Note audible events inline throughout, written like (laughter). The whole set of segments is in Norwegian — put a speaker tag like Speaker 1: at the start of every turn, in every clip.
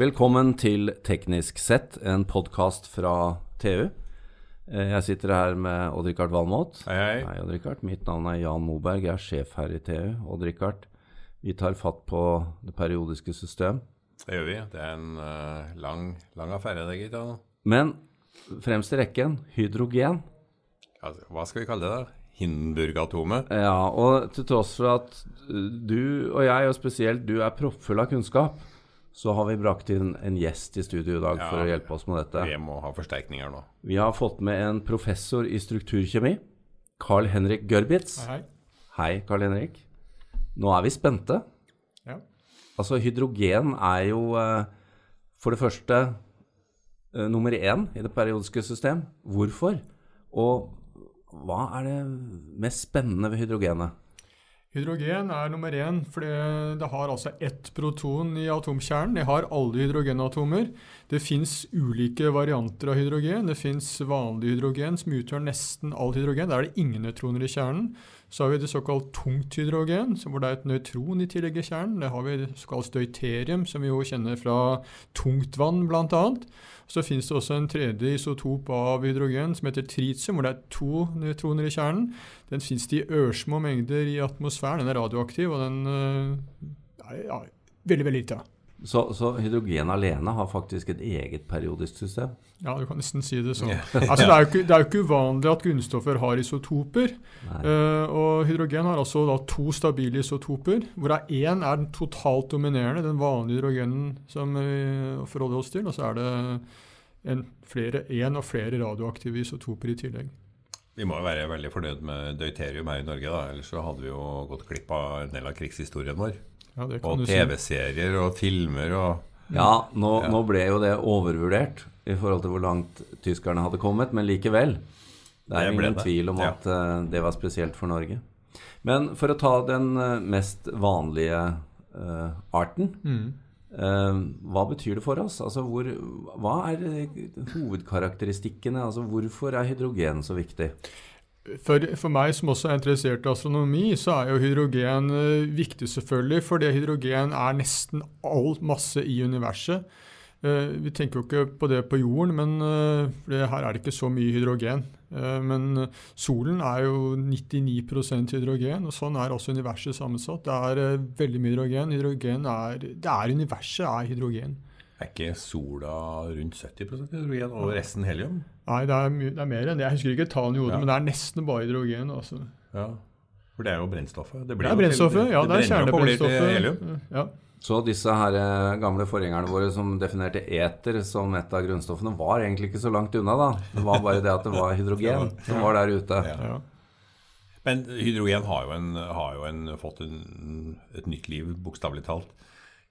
Speaker 1: Velkommen til Teknisk sett, en podkast fra TU. Eh, Jeg sitter her med Odd-Rikard Valmot.
Speaker 2: Hei, hei.
Speaker 1: Hei, Odd-Rikard. Mitt navn er Jan Moberg, jeg er sjef her i TU. Odd-Rikard, vi tar fatt på det periodiske system.
Speaker 2: Det gjør vi. Det er en uh, lang, lang affære, det, gitt.
Speaker 1: Men fremst i rekken hydrogen.
Speaker 2: Altså, hva skal vi kalle det, da? Hindenburg-atomet?
Speaker 1: Ja, og til tross for at du og jeg, og spesielt du, er proppfull av kunnskap, så har vi brakt inn en gjest i studio i dag
Speaker 2: Ja.
Speaker 1: for å hjelpe oss med dette.
Speaker 2: Vi må ha forsterkninger nå.
Speaker 1: Vi har fått med en professor i strukturkjemi, Carl Henrik Gørbitz.
Speaker 3: Hei.
Speaker 1: Hei, Carl Henrik. Nå er vi spente.
Speaker 3: Ja.
Speaker 1: Altså, hydrogen er jo eh, for det første eh, nummer én i det periodiske system. Hvorfor? Og hva er det mest spennende ved hydrogenet?
Speaker 3: Hydrogen er nummer én, for det, har altså ett proton i atomkjernen. Det har alle hydrogenatomer. Det fins ulike varianter av hydrogen. Det fins vanlig hydrogen, som utgjør nesten all hydrogen. Der er det ingen nøytroner i kjernen. Så har vi det såkalt tungt hydrogen, hvor det er et nøytron i tillegg i kjernen. Det har vi det såkalt støyterium, som vi jo kjenner fra tungtvann bl.a. Så finnes det også en tredje isotop av hydrogen som heter tritium, hvor det er to nøytroner i kjernen. Den finnes det i ørsmå mengder i atmosfæren. Den er radioaktiv, og den er ja, veldig, veldig lite.
Speaker 1: Så, så hydrogen alene har faktisk et eget periodisk system?
Speaker 3: Ja, du kan nesten si det sånn. (laughs) Altså, det, er jo ikke, det er jo ikke uvanlig at grunnstoffer har isotoper. Eh, og hydrogen har altså da to stabile isotoper, hvorav én er den totalt dominerende, den vanlige hydrogenen som vi forholder oss til. Og så er det en, flere, en og flere radioaktive isotoper i tillegg.
Speaker 2: Vi må jo være veldig fornøyd med deuterium her i Norge, da. Ellers så hadde vi jo gått glipp av en del av krigshistorien vår.
Speaker 3: Ja,
Speaker 2: Og. TV-serier og filmer og
Speaker 1: Ja, nå,
Speaker 2: Ja.
Speaker 1: nå ble jo det overvurdert i forhold til hvor langt tyskerne hadde kommet, men likevel. Det er ingen
Speaker 2: det.
Speaker 1: tvil om
Speaker 2: Ja.
Speaker 1: at eh, det var spesielt for Norge. Men for å ta den eh, mest vanlige uh, arten,
Speaker 3: Mm.
Speaker 1: uh, hva betyr det for oss? Altså, hvor, hva er hovedkarakteristikkene? Altså, hvorfor er hydrogen så viktig?
Speaker 3: For, for meg som også er interessert i astronomi, så er jo hydrogen eh, viktig selvfølgelig, fordi hydrogen er nesten all masse i universet. Eh, vi tenker jo ikke på det på jorden, men eh, her er det ikke så mye hydrogen. Men solen er jo 99% hydrogen, og sånn er også universet sammensatt. Det er veldig mye hydrogen. Hydrogen er, det er universet er hydrogen.
Speaker 2: Er ikke sola rundt 70% hydrogen og resten helium?
Speaker 3: Nei, det er, det er mer enn det. Jeg husker ikke tallene i hodet,
Speaker 2: Ja.
Speaker 3: men det er nesten bare hydrogen. Altså.
Speaker 2: Ja. For det er jo brennstoffet.
Speaker 3: Det
Speaker 2: blir
Speaker 3: er
Speaker 2: jo til-
Speaker 3: brennstoffet. Ja, det er kjernebrennstoffet. Ja.
Speaker 1: Så disse her eh, gamle forgjengerne våre som definerte eter som et av grunnstoffene, var egentlig ikke så langt unna, da. Det var bare det at det var hydrogen (laughs) som var der ute.
Speaker 2: Ja.
Speaker 3: Ja.
Speaker 2: Men hydrogen har jo, en, har jo en, fått en, et nytt liv, bokstavelig talt,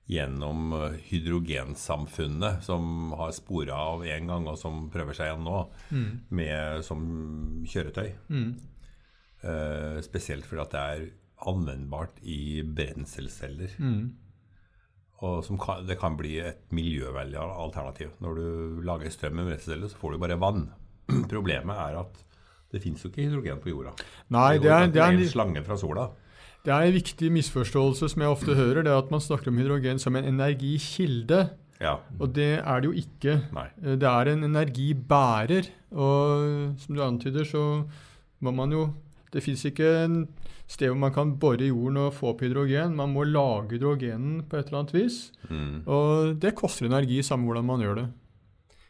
Speaker 2: gjennom eh, hydrogensamfunnet, som har spora av én gang, og som prøver seg igjen nå, med, som kjøretøy.
Speaker 3: Mm.
Speaker 2: Uh, spesielt fordi at det er anvendbart i brenselceller.
Speaker 3: Mm.
Speaker 2: Og som kan, det kan bli et miljøvennlig alternativ. Når du lager strøm med brenselceller, så får du bare vann. (clears throat) Problemet er at det fins jo ikke hydrogen på jorda.
Speaker 3: Nei, det er, det, er
Speaker 2: en
Speaker 3: en,
Speaker 2: slange fra sola.
Speaker 3: Det er en viktig misforståelse som jeg ofte hører, det er at man snakker om hydrogen som en energikilde.
Speaker 2: Ja.
Speaker 3: Og det er det jo ikke.
Speaker 2: Nei.
Speaker 3: Eh, Det er en energibærer. Og som du antyder, så må man jo Det fins ikke en sted hvor man kan bore i jorden og få opp hydrogen. Man må lage hydrogenen på et eller annet vis.
Speaker 2: Mm.
Speaker 3: Og det koster energi, samme hvordan man gjør det.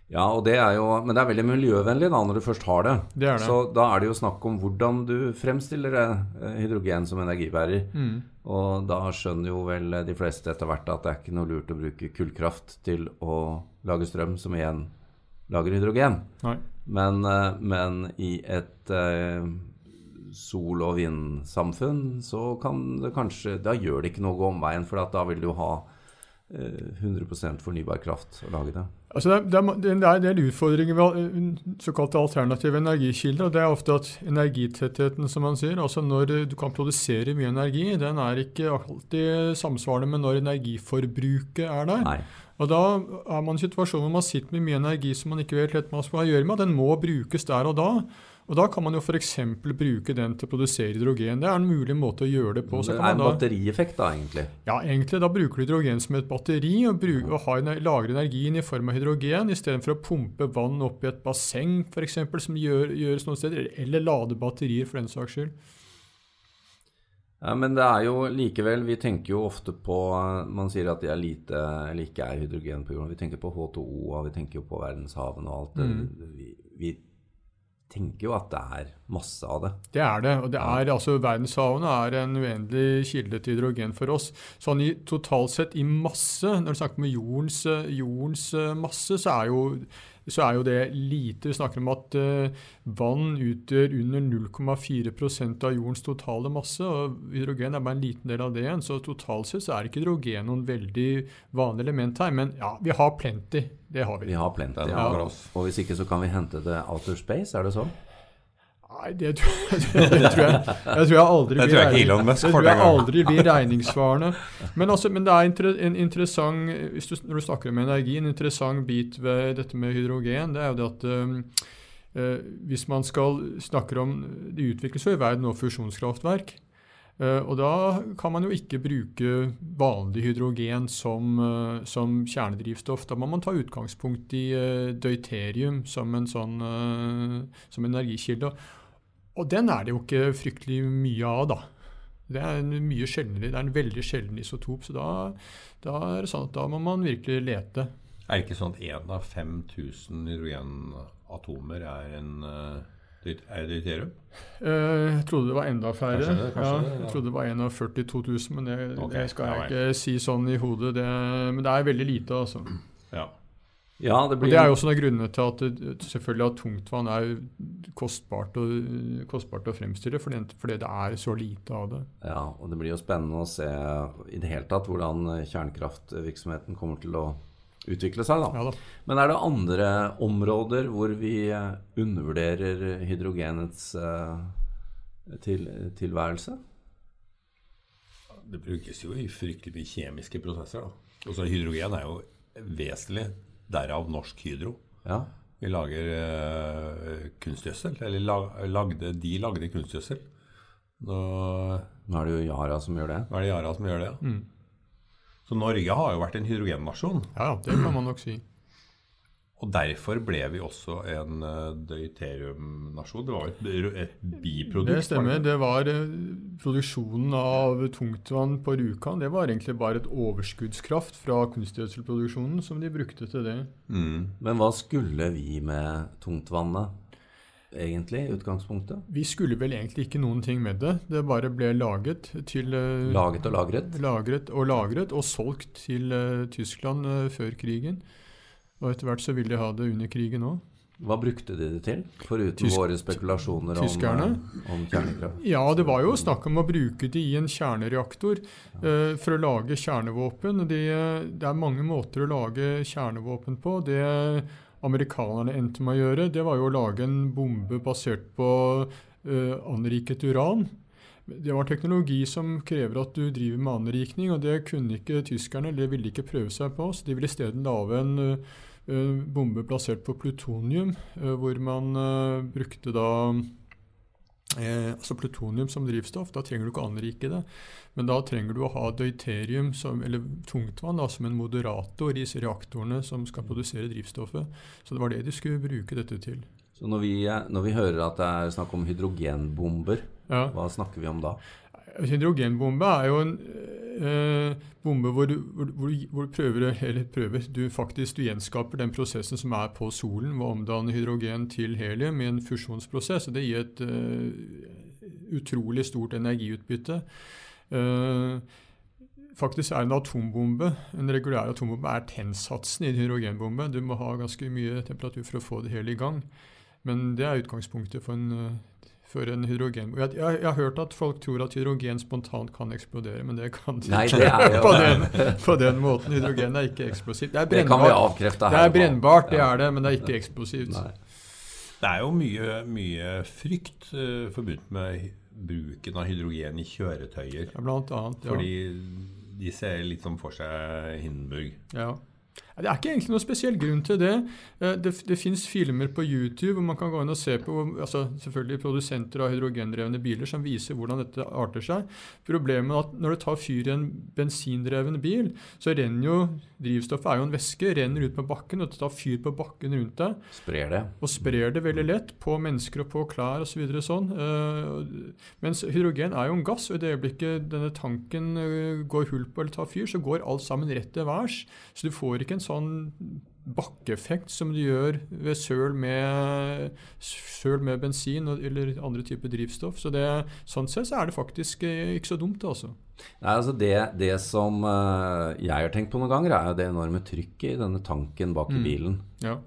Speaker 1: Ja, og det er jo, Men det er veldig miljøvennlig da når du først har det.
Speaker 3: Det er det.
Speaker 1: Så da er det jo snakk om hvordan du fremstiller eh, hydrogen som energibærer.
Speaker 3: Mm.
Speaker 1: Og da skjønner jo vel de fleste etter hvert at det er ikke noe lurt å bruke kullkraft til å lage strøm som igjen lager hydrogen. Men, eh, men i et eh, sol- og vindsamfunn så kan det kanskje Da gjør det ikke noe omveien, for at da vil du ha eh, 100 fornybar kraft å lage det.
Speaker 3: Altså det, er, det, er, en del utfordringer ved eh, såkalte alternative energikilder. og Det er ofte at energitettheten, som man sier, altså når du kan produsere mye energi, den er ikke alltid samsvarende med når energiforbruket er der.
Speaker 1: Nei.
Speaker 3: Og da er man i en situasjon hvor man sitter med mye energi som man ikke vet helt hva man skal gjøre med. Den må brukes der og da. Og Da kan man jo f.eks. bruke den til å produsere hydrogen. Det er en mulig måte å gjøre det på. Så
Speaker 1: det er en batterieffekt, da, egentlig.
Speaker 3: ja, egentlig da bruker du hydrogen som et batteri og, bruker, og har, lagrer energien i form av hydrogen istedenfor å pumpe vann opp i et basseng f.eks., som gjør, gjøres noen steder, eller lade batterier for den saks skyld.
Speaker 1: Ja, Men det er jo likevel Vi tenker jo ofte på Man sier at det er lite eller ikke er hydrogen på jorden. Vi tenker på H2O, og vi tenker jo på verdenshavene og alt det.
Speaker 3: Mm.
Speaker 1: Vi, vi tenker jo at det er masse av det.
Speaker 3: Det er det. og det er, altså Verdenshavene er en uendelig kilde til hydrogen for oss. Sånn i, Totalt sett i masse, når du snakker med jordens, jordens eh, masse, så er, jo, så er jo det lite. Vi snakker om at eh, vann utgjør under 0,4% av jordens totale masse. og Hydrogen er bare en liten del av det igjen. Så totalt sett så er ikke hydrogen noen veldig vanlig element her. Men ja, vi har plenty. Det har vi.
Speaker 1: Vi har plenty. Ja. Og hvis ikke så kan vi hente det outer space, er det sånn?
Speaker 3: Nei, (laughs) det tror, jeg, det tror jeg, jeg tror jeg aldri blir regning- aldri blir regningssvarende. Men, altså, men det er inter, en interessant du, Når du snakker om energi, en interessant bit ved dette med hydrogen, det er jo det at eh, hvis man skal snakke om Det utvikles jo i verden nå fusjonskraftverk. Uh, og da kan man jo ikke bruke vanlig hydrogen som, uh, som kjernedrivstoff. Da må man ta utgangspunkt i uh, deuterium som en sånn som energikilde. Og den er det jo ikke fryktelig mye av, da. Det er en mye sjeldnere, det er en veldig sjelden isotop, så da, da er det sånn at da må man virkelig lete.
Speaker 2: Er det ikke sånn at én av 5000 hydrogenatomer er en er dyt- er deuterium?
Speaker 3: Eh, jeg trodde det var enda færre.
Speaker 2: Kanskje det, kanskje
Speaker 3: ja,
Speaker 2: det, ja.
Speaker 3: jeg trodde det var en av 42 000, men det,
Speaker 2: okay.
Speaker 3: det skal jeg ikke si sånn i hodet. Det, men det er veldig lite, altså.
Speaker 2: Ja.
Speaker 1: Ja, det
Speaker 3: Og
Speaker 1: blir
Speaker 3: Det er jo også en av grunnene til at det, selvfølgelig at tungtvann er kostbart å, kostbart å fremstille, fordi, fordi det er så lite av det.
Speaker 1: Ja, og det blir jo spennende å se i det hele tatt hvordan kjernekraftvirksomheten kommer til å utvikle seg. da.
Speaker 3: Ja da.
Speaker 1: Men er det andre områder hvor vi undervurderer hydrogenets eh, til, tilværelse?
Speaker 2: Det brukes jo i fryktelig mye kjemiske prosesser. da. Og så Hydrogen er jo vesentlig, derav Norsk Hydro.
Speaker 1: Ja.
Speaker 2: Vi lager eh, kunstgjødsel. Eller la, lagde, de lagde kunstgjødsel. Nå
Speaker 1: Nå er det jo Yara som gjør det.
Speaker 2: Nå er det Yara som gjør det. ja.
Speaker 3: Mm.
Speaker 2: Så Norge har jo vært en hydrogennasjon.
Speaker 3: Ja, det kan man nok si.
Speaker 2: Og derfor ble vi også en uh, deuteriumnasjon. Det var et, et biprodukt.
Speaker 3: Det stemmer.
Speaker 2: det?
Speaker 3: Var eh, produksjonen av tungtvann på Rjukan. Det var egentlig bare et overskuddskraft fra kunstgjødselproduksjonen som de brukte til det.
Speaker 2: Mm.
Speaker 1: Men hva skulle vi med tungtvannet, egentlig, utgangspunktet?
Speaker 3: Vi skulle vel egentlig ikke noen ting med det. Det bare ble laget til eh,
Speaker 1: Laget og lagret?
Speaker 3: lagret og lagret og solgt til eh, Tyskland eh, før krigen. Og etter hvert så ville de ha det under krigen òg.
Speaker 1: Hva brukte de det til, foruten
Speaker 3: Tysk-
Speaker 1: våre spekulasjoner om, eh, om kjernekraft?
Speaker 3: Ja, det var jo snakk om å bruke det i en kjernereaktor eh, for å lage kjernevåpen. Det, det er mange måter å lage kjernevåpen på. Det amerikanerne endte med å gjøre, det var jo å lage en bombe basert på eh, anriket uran. Det var teknologi som krever at du driver med anrikning, og det kunne ikke tyskerne, eller ville ikke prøve seg på. Så de ville isteden lage en eh, bombe plassert på plutonium, uh, hvor man uh, brukte da eh, altså plutonium som drivstoff. Da trenger du ikke anrike det, men da trenger du å ha deuterium, som, eller tungtvann, da, som en moderator i reaktorene som skal produsere drivstoffet. Så det var det de skulle bruke dette til.
Speaker 1: Så når vi, når vi hører at det er snakk om hydrogenbomber,
Speaker 3: Ja.
Speaker 1: hva snakker vi om da?
Speaker 3: Hydrogenbombe er jo en eh, bombe hvor du, hvor, hvor, du prøver, eller prøver, du faktisk du gjenskaper den prosessen som er på solen ved å omdanne hydrogen til helium i en fusjonsprosess. og Det gir et eh, utrolig stort energiutbytte. Eh, faktisk er en atombombe, en regulær atombombe, er tennsatsen i en hydrogenbombe. Du må ha ganske mye temperatur for å få det hele i gang. Men det er utgangspunktet for en eh, for en hydrogen. Jeg, jeg, jeg har hørt at folk tror at hydrogen spontant kan eksplodere, men det kan det
Speaker 1: Nei,
Speaker 3: ikke
Speaker 1: det er jo
Speaker 3: på, den, på den måten. Hydrogen er ikke eksplosivt. Det er
Speaker 1: Det kan vi
Speaker 3: brennbart,
Speaker 1: her,
Speaker 3: det er, brennbart, det er det, men det er ikke eksplosivt.
Speaker 1: Nei.
Speaker 2: Det er jo mye, mye frykt uh, forbundet med bruken av hydrogen i kjøretøyer.
Speaker 3: Ja, blant annet. Ja.
Speaker 2: Fordi de ser litt sånn for seg Hindenburg.
Speaker 3: Ja. Det er ikke egentlig noen spesiell grunn til det. Eh, det, det fins filmer på YouTube hvor man kan gå inn og se på altså selvfølgelig produsenter av hydrogendrevne biler som viser hvordan dette arter seg. Problemet er at når du tar fyr i en bensindreven bil, så renner jo drivstoffet er jo en væske, renner ut på bakken, og du tar fyr på bakken rundt deg.
Speaker 1: Sprer det.
Speaker 3: Og sprer det veldig lett på mennesker og på klær osv. Så sånn. Uh, mens hydrogen er jo en gass, og i det øyeblikket denne tanken uh, går hull på eller tar fyr, så går alt sammen rett til værs. Så du får ikke en sånn bakkeeffekt som du gjør ved søl med, søl med bensin eller andre typer drivstoff. Så det, sånn sett så er det faktisk eh, ikke så dumt, altså.
Speaker 1: Nei, altså det, det som uh, jeg har tenkt på noen ganger, er jo det enorme trykket i denne tanken bak i mm. bilen.
Speaker 3: Ja.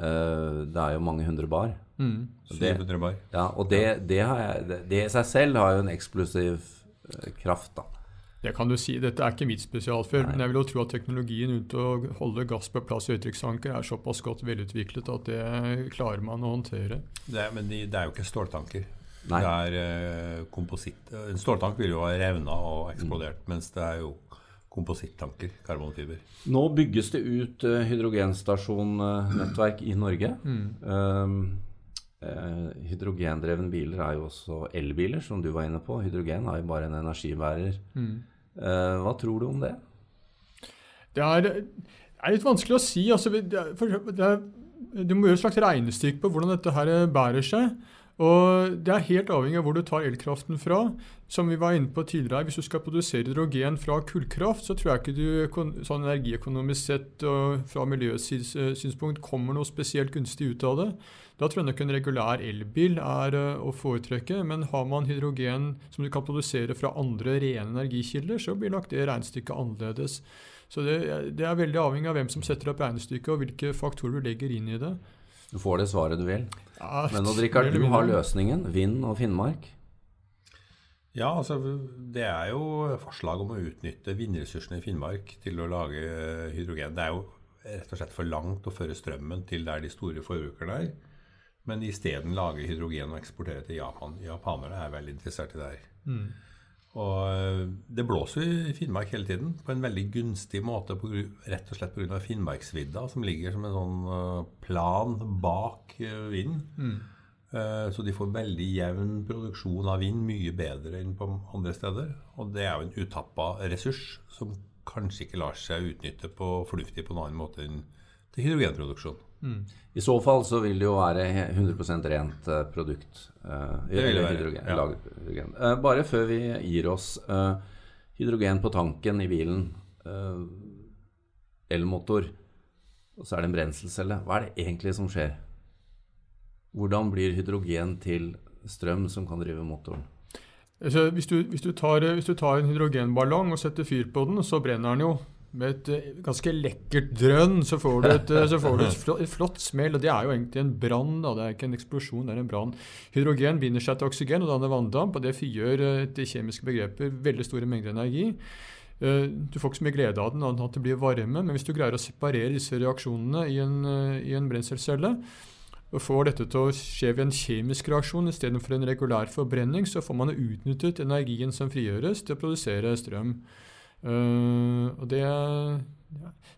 Speaker 1: Uh, det er jo mange hundre bar.
Speaker 3: Mm.
Speaker 2: 700 bar.
Speaker 1: Ja, og det, det, jeg, det, i seg selv har jo en eksplosiv kraft, da.
Speaker 3: Det kan du si. Dette er ikke mitt spesialfelt, men jeg vil jo tro at teknologien rundt å holde gass på plass i høytrykksanker er såpass godt velutviklet at det klarer man å håndtere.
Speaker 2: Det er, men det er jo ikke ståltanker. Nei. Det er uh, kompositt. En ståltank vil jo ha revna og eksplodert, mm. mens det er jo komposittanker, karbonfiber.
Speaker 1: Nå bygges det ut uh, hydrogenstasjonnettverk i Norge. Mm. Um, hydrogendrevne biler er jo også elbiler, som du var inne på. Hydrogen er jo bare en energibærer. Mm. Uh, hva tror du om det?
Speaker 3: Det er, det er litt vanskelig å si. Altså, du må gjøre et slags regnestykke på hvordan dette her bærer seg. Og Det er helt avhengig av hvor du tar elkraften fra. Som vi var inne på tidligere, Hvis du skal produsere hydrogen fra kullkraft, så tror jeg ikke du sånn energiøkonomisk sett og fra miljøsynspunkt kommer noe spesielt gunstig ut av det. Da tror jeg nok en regulær elbil er eh, å foretrekke. Men har man hydrogen som du kan produsere fra andre rene energikilder, så blir nok det regnestykket annerledes. Så det, det er veldig avhengig av hvem som setter opp regnestykket, og hvilke faktorer du legger inn i det.
Speaker 1: Du får det svaret du vil. Ja, Men nå, Rikard, du har løsningen. Vind og Finnmark.
Speaker 2: Ja, altså det er jo forslag om å utnytte vindressursene i Finnmark til å lage hydrogen. Det er jo rett og slett for langt å føre strømmen til der de store forbrukerne er. Men isteden lage hydrogen og eksportere til Japan. Japanere er veldig interessert i det her. Mm. Og eh, det blåser i Finnmark hele tiden på en veldig gunstig måte, på, rett og slett pga. Finnmarksvidda, som ligger som en sånn eh, plan bak vind. vinden. Mm. Så de får veldig jevn produksjon av vind, mye bedre enn på andre steder. Og det er jo en utappa ressurs som kanskje ikke lar seg utnytte på fornuftig på noen annen måte enn til hydrogenproduksjon.
Speaker 1: Mm. I så fall så vil det jo være 100% rent uh, produkt. Uh, det vil det være, hydrogen, ja. hydrogen. Uh, bare før vi gir oss hydrogen på tanken i bilen, elmotor, og så er det en brenselcelle. Hva er det egentlig som skjer? Hvordan blir hydrogen til strøm som kan drive motoren?
Speaker 3: Hvis, du, hvis, du tar, hvis, du, tar, en hydrogenballong og setter fyr på den, så brenner den jo med et uh, ganske lekkert drønn så får du et, uh, får du et, (laughs) flott, flott, smell. og Det er jo egentlig en brann. Det er ikke en eksplosjon, det er en brann. Hydrogen binder seg til oksygen og danner vanndamp. og Det frigjør etter til kjemiske begreper veldig store mengder energi. Du får ikke så mye glede av den, annet at det blir varme, men hvis du greier å separere disse reaksjonene i en, i en brenselcelle, og får dette til å skje ved en kjemisk reaksjon istedenfor en regulær forbrenning, så får man utnyttet energien som frigjøres, til å produsere strøm. Uh, og det,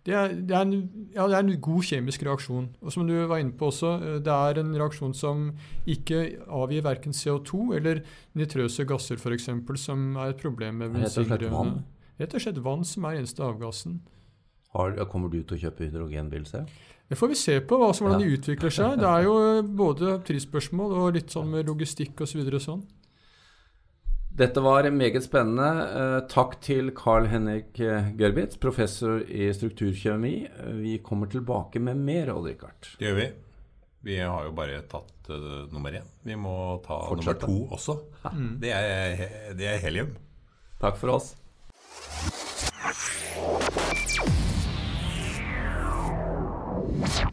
Speaker 3: det, er, det, er en, ja, det er en god kjemisk reaksjon. Og som du var inne på også, eh, det er en reaksjon som ikke avgir verken CO2 eller nitrøse gasser, f.eks., som er et problem med
Speaker 1: bensingrønne.
Speaker 3: Rett og slett vann som er eneste avgassen.
Speaker 1: Har, kommer du til å kjøpe hydrogenbil selv?
Speaker 3: Det får vi se på hva hvordan ja. de utvikler seg. Det er jo både prisspørsmål og litt sånn med logistikk osv. Så sånn.
Speaker 1: Dette var meget spennende. Eh, takk til Carl Henrik eh, Gørbitz, professor i strukturkjemi. Eh, vi kommer tilbake med mer, Odd
Speaker 2: Det gjør vi. Vi har jo bare tatt uh, nummer én. Vi må ta Fortsette. nummer to også. Mm. Det, er, det er helium.
Speaker 1: Takk for oss. you